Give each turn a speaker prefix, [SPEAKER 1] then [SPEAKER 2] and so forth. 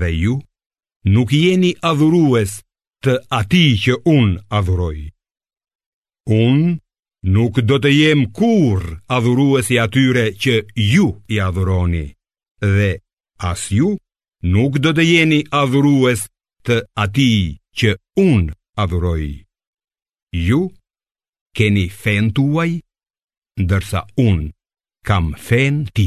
[SPEAKER 1] dhe ju nuk jeni adhurues të atij që unë adhuroj. Unë nuk do të jem kurrë adhurues i atyre që ju i adhuroni dhe as ju nuk do të jeni adhurues të atij që unë adhuroj. Ju keni fenë tuaj, ndërsa unë kam fenë time.